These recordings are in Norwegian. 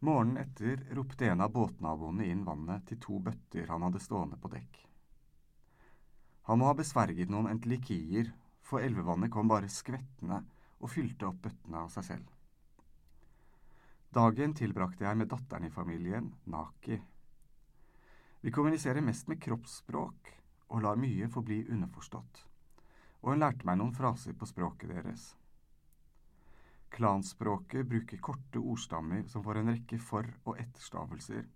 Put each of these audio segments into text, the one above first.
Morgenen etter ropte en av båtnaboene inn vannet til to bøtter han hadde stående på dekk. Han må ha besverget noen entelikier, for elvevannet kom bare skvettende og fylte opp bøttene av seg selv. Dagen tilbrakte jeg med datteren i familien, Naki. Vi kommuniserer mest med kroppsspråk og lar mye forbli underforstått, og hun lærte meg noen fraser på språket deres. Klanspråket bruker korte ordstammer som får en rekke for- og etterstavelser.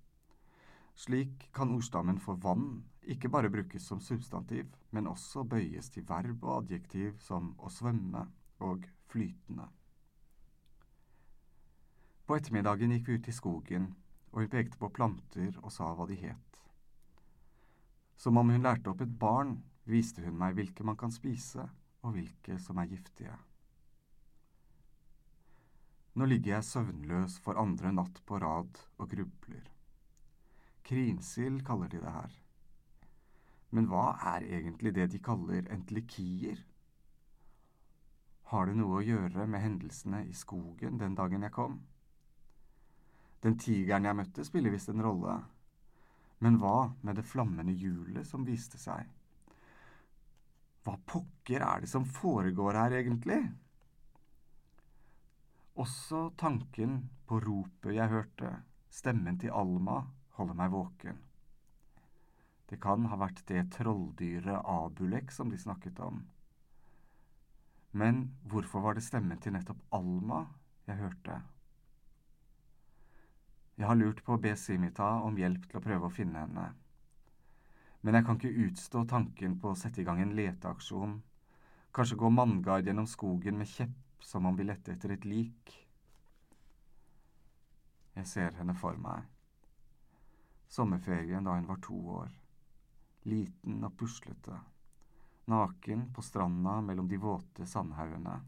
Slik kan ordstammen for vann ikke bare brukes som substantiv, men også bøyes til verb og adjektiv som å svømme og flytende. På ettermiddagen gikk vi ut i skogen, og hun pekte på planter og sa hva de het. Som om hun lærte opp et barn, viste hun meg hvilke man kan spise, og hvilke som er giftige. Nå ligger jeg søvnløs for andre natt på rad og grubler. Krinsild kaller de det her. Men hva er egentlig det de kaller entelikier? Har det noe å gjøre med hendelsene i skogen den dagen jeg kom? Den tigeren jeg møtte, spiller visst en rolle. Men hva med det flammende hjulet som viste seg? Hva pokker er det som foregår her, egentlig? Også tanken på ropet jeg hørte, stemmen til Alma, holder meg våken. Det kan ha vært det trolldyret Abulek som de snakket om. Men hvorfor var det stemmen til nettopp Alma jeg hørte? Jeg har lurt på å be Simita om hjelp til å prøve å finne henne. Men jeg kan ikke utstå tanken på å sette i gang en leteaksjon, kanskje gå manngard gjennom skogen med kjepp som om vi lette etter et lik. Jeg ser henne for meg. Sommerferien da hun var to år. Liten og puslete. Naken på stranda mellom de våte sandhaugene.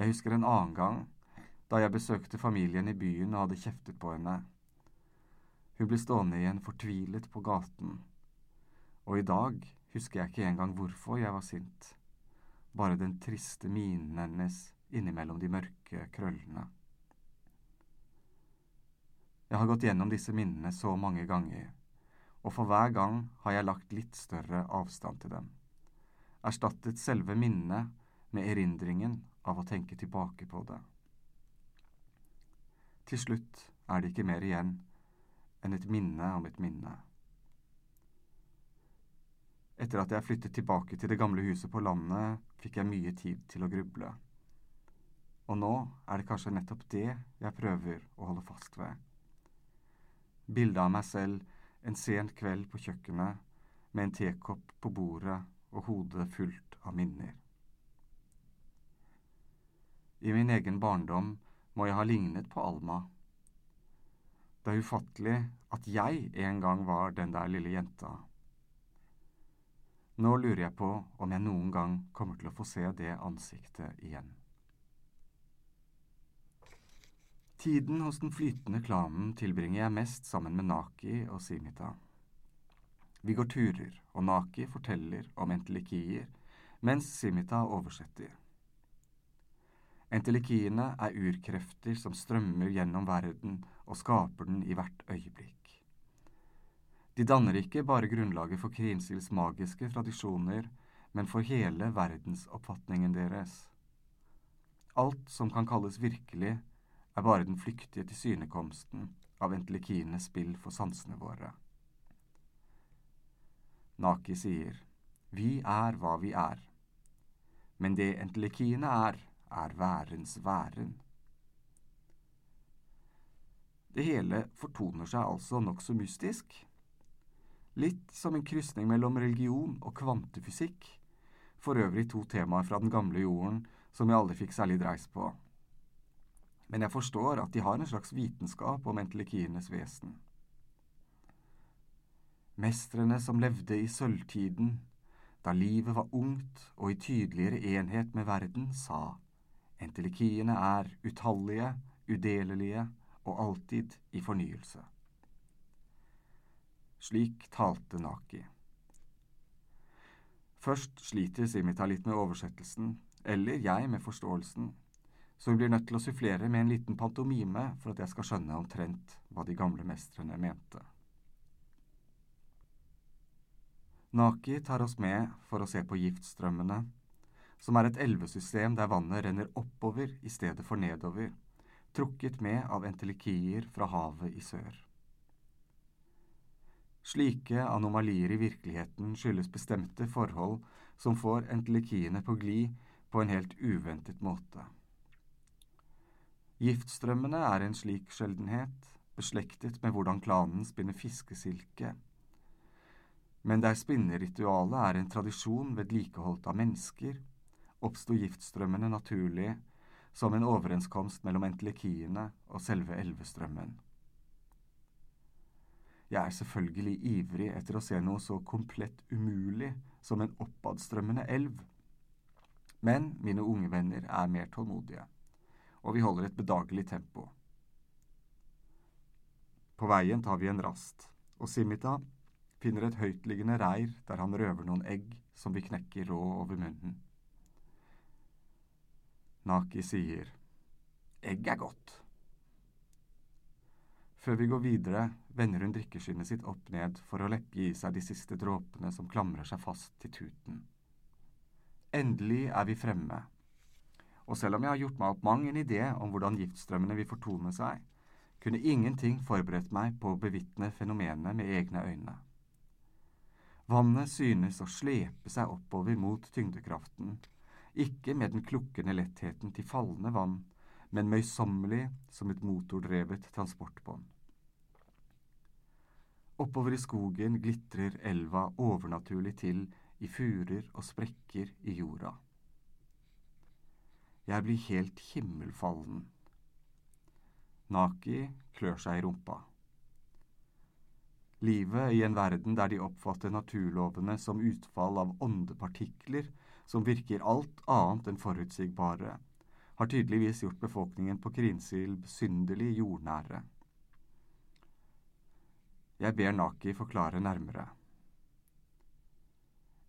Jeg husker en annen gang, da jeg besøkte familien i byen og hadde kjeftet på henne. Hun ble stående igjen fortvilet på gaten. Og i dag husker jeg ikke engang hvorfor jeg var sint. Bare den triste minen hennes innimellom de mørke krøllene. Jeg har gått gjennom disse minnene så mange ganger, og for hver gang har jeg lagt litt større avstand til dem. Erstattet selve minnet med erindringen av å tenke tilbake på det. Til slutt er det ikke mer igjen enn et minne om et minne. Etter at jeg flyttet tilbake til det gamle huset på landet, fikk jeg mye tid til å gruble. Og nå er det kanskje nettopp det jeg prøver å holde fast ved. Bildet av meg selv en sen kveld på kjøkkenet med en tekopp på bordet og hodet fullt av minner. I min egen barndom må jeg ha lignet på Alma. Det er ufattelig at jeg en gang var den der lille jenta. Nå lurer jeg på om jeg noen gang kommer til å få se det ansiktet igjen. Tiden hos den flytende klanen tilbringer jeg mest sammen med Naki og Simita. Vi går turer, og Naki forteller om entelikier, mens Simita oversetter. Entelikiene er urkrefter som strømmer gjennom verden og skaper den i hvert øyeblikk. De danner ikke bare grunnlaget for Krinsils magiske tradisjoner, men for hele verdensoppfatningen deres. Alt som kan kalles virkelig, er bare den flyktige tilsynekomsten av entelikinenes spill for sansene våre. Naki sier, vi er hva vi er, men det entelikiene er, er værens væren. Det hele fortoner seg altså nokså mystisk. Litt som en krysning mellom religion og kvantefysikk, for øvrig to temaer fra den gamle jorden som jeg aldri fikk særlig dreis på. Men jeg forstår at de har en slags vitenskap om entelekienes vesen. Mestrene som levde i sølvtiden, da livet var ungt og i tydeligere enhet med verden, sa entelekiene er utallige, udelelige og alltid i fornyelse. Slik talte Naki. Først sliter Simita litt med oversettelsen, eller jeg med forståelsen. så hun blir nødt til å sufflere med en liten pantomime for at jeg skal skjønne omtrent hva de gamle mestrene mente. Naki tar oss med for å se på giftstrømmene, som er et elvesystem der vannet renner oppover i stedet for nedover, trukket med av entelikier fra havet i sør. Slike anomalier i virkeligheten skyldes bestemte forhold som får entelekiene på glid på en helt uventet måte. Giftstrømmene er en slik sjeldenhet, beslektet med hvordan klanen spinner fiskesilke. Men der spinneritualet er en tradisjon vedlikeholdt av mennesker, oppsto giftstrømmene naturlig som en overenskomst mellom entelekiene og selve elvestrømmen. Jeg er selvfølgelig ivrig etter å se noe så komplett umulig som en oppadstrømmende elv. Men mine unge venner er mer tålmodige, og vi holder et bedagelig tempo. På veien tar vi en rast, og Simita finner et høytliggende reir der han røver noen egg som vi knekker rå over munnen. Naki sier, egg er godt. Før vi går videre, vender hun drikkeskinnet sitt opp ned for å leppe i seg de siste dråpene som klamrer seg fast til tuten. Endelig er vi fremme, og selv om jeg har gjort meg opp mang en idé om hvordan giftstrømmene vil fortone seg, kunne ingenting forberedt meg på å bevitne fenomenet med egne øyne. Vannet synes å slepe seg oppover mot tyngdekraften, ikke med den klukkende lettheten til fallende vann, men møysommelig som et motordrevet transportbånd. Oppover i skogen glitrer elva overnaturlig til i furer og sprekker i jorda. Jeg blir helt himmelfallen. Naki klør seg i rumpa. Livet i en verden der de oppfatter naturlovene som utfall av åndepartikler som virker alt annet enn forutsigbare, har tydeligvis gjort befolkningen på Krinsilb synderlig jordnære. Jeg ber Naki forklare nærmere.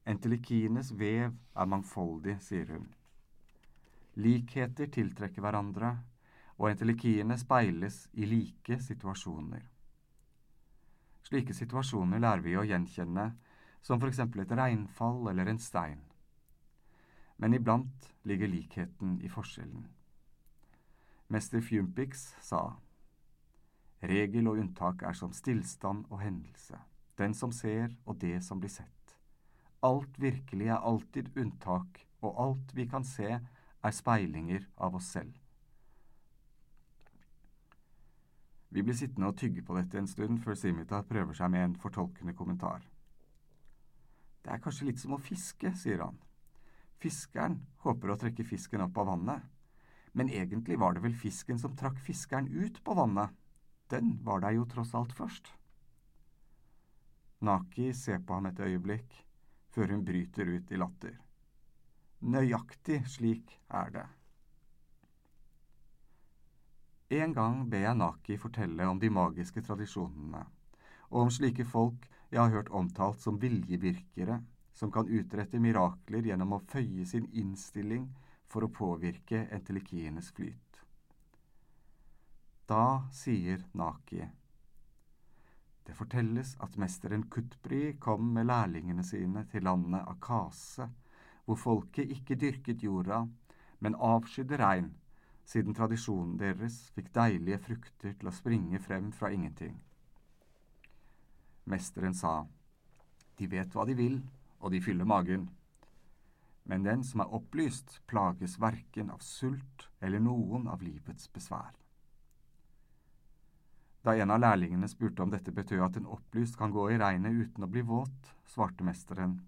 Entelikines vev er mangfoldig, sier hun. Likheter tiltrekker hverandre, og entelikiene speiles i like situasjoner. Slike situasjoner lærer vi å gjenkjenne, som for eksempel et regnfall eller en stein. Men iblant ligger likheten i forskjellen. Mester Fumpix sa regel og unntak er som stillstand og hendelse, den som ser og det som blir sett. Alt virkelig er alltid unntak, og alt vi kan se, er speilinger av oss selv. Vi blir sittende og tygge på dette en stund før Simita prøver seg med en fortolkende kommentar. Det er kanskje litt som å fiske, sier han. Fiskeren håper å trekke fisken opp av vannet, men egentlig var det vel fisken som trakk fiskeren ut på vannet. Den var der jo tross alt først. Naki ser på ham et øyeblikk, før hun bryter ut i latter. Nøyaktig slik er det. En gang ber jeg Naki fortelle om de magiske tradisjonene, og om slike folk jeg har hørt omtalt som viljevirkere, som kan utrette mirakler gjennom å føye sin innstilling for å påvirke entelikienes flyt. Da sier Naki det fortelles at mesteren Kutbri kom med lærlingene sine til landet Akase, hvor folket ikke dyrket jorda, men avskydde regn siden tradisjonen deres fikk deilige frukter til å springe frem fra ingenting. Mesteren sa, De vet hva de vil, og de fyller magen. Men den som er opplyst, plages verken av sult eller noen av livets besvær. Da en av lærlingene spurte om dette betød at en opplyst kan gå i regnet uten å bli våt, svarte mesteren.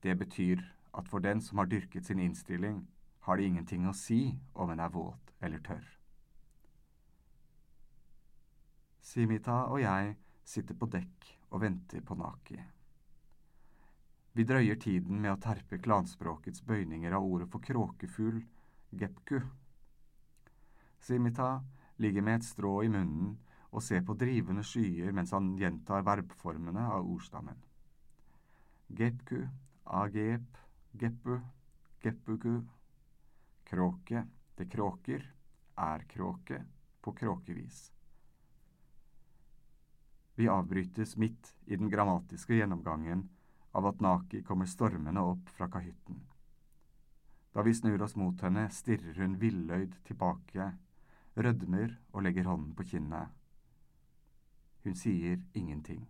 Det betyr at for den som har dyrket sin innstilling, har det ingenting å si om en er våt eller tørr. Simita og jeg sitter på dekk og venter på Naki. Vi drøyer tiden med å terpe klanspråkets bøyninger av ordet for kråkefugl, gepku. Simita ligger med et strå i munnen og ser på drivende skyer mens han gjentar verbformene av ordstammen. Gepku, agep, geppu, geppuku, kråke, Det kråker, er kråke, på kråkevis. Vi avbrytes midt i den grammatiske gjennomgangen av at Naki kommer stormende opp fra kahytten. Da vi snur oss mot henne, stirrer hun villøyd tilbake, rødmer og legger hånden på kinnet. Hun sier ingenting.